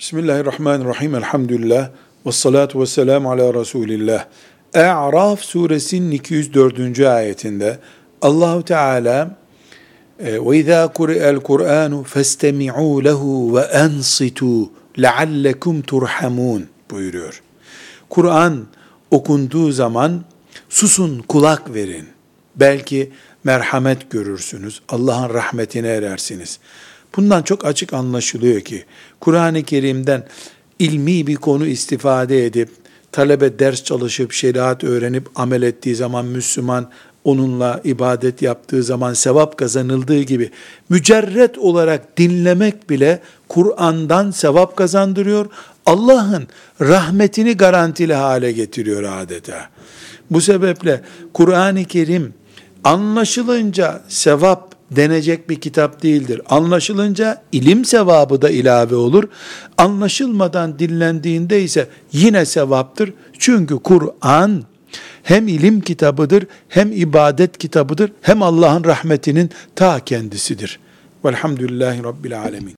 Bismillahirrahmanirrahim. Elhamdülillah. Ve salatu ve selamu ala Resulillah. E'raf suresinin 204. ayetinde Allahu Teala e, ve izâ kuri'el Kur'anu festemi'û lehu ve ensitû leallekum turhamun buyuruyor. Kur'an okunduğu zaman susun kulak verin. Belki merhamet görürsünüz. Allah'ın rahmetine erersiniz. Bundan çok açık anlaşılıyor ki Kur'an-ı Kerim'den ilmi bir konu istifade edip talebe ders çalışıp şeriat öğrenip amel ettiği zaman Müslüman onunla ibadet yaptığı zaman sevap kazanıldığı gibi mücerret olarak dinlemek bile Kur'an'dan sevap kazandırıyor. Allah'ın rahmetini garantili hale getiriyor adeta. Bu sebeple Kur'an-ı Kerim anlaşılınca sevap denecek bir kitap değildir. Anlaşılınca ilim sevabı da ilave olur. Anlaşılmadan dinlendiğinde ise yine sevaptır. Çünkü Kur'an hem ilim kitabıdır, hem ibadet kitabıdır, hem Allah'ın rahmetinin ta kendisidir. Velhamdülillahi Rabbil Alemin.